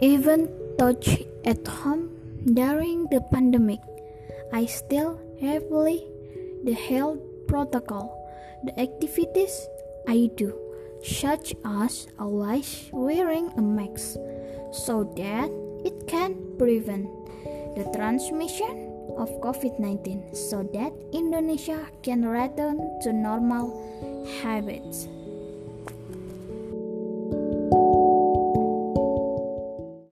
Even touch at home during the pandemic, I still heavily the health protocol. The activities I do, such as always wearing a mask, so that it can prevent the transmission of COVID 19 so that Indonesia can return to normal habits.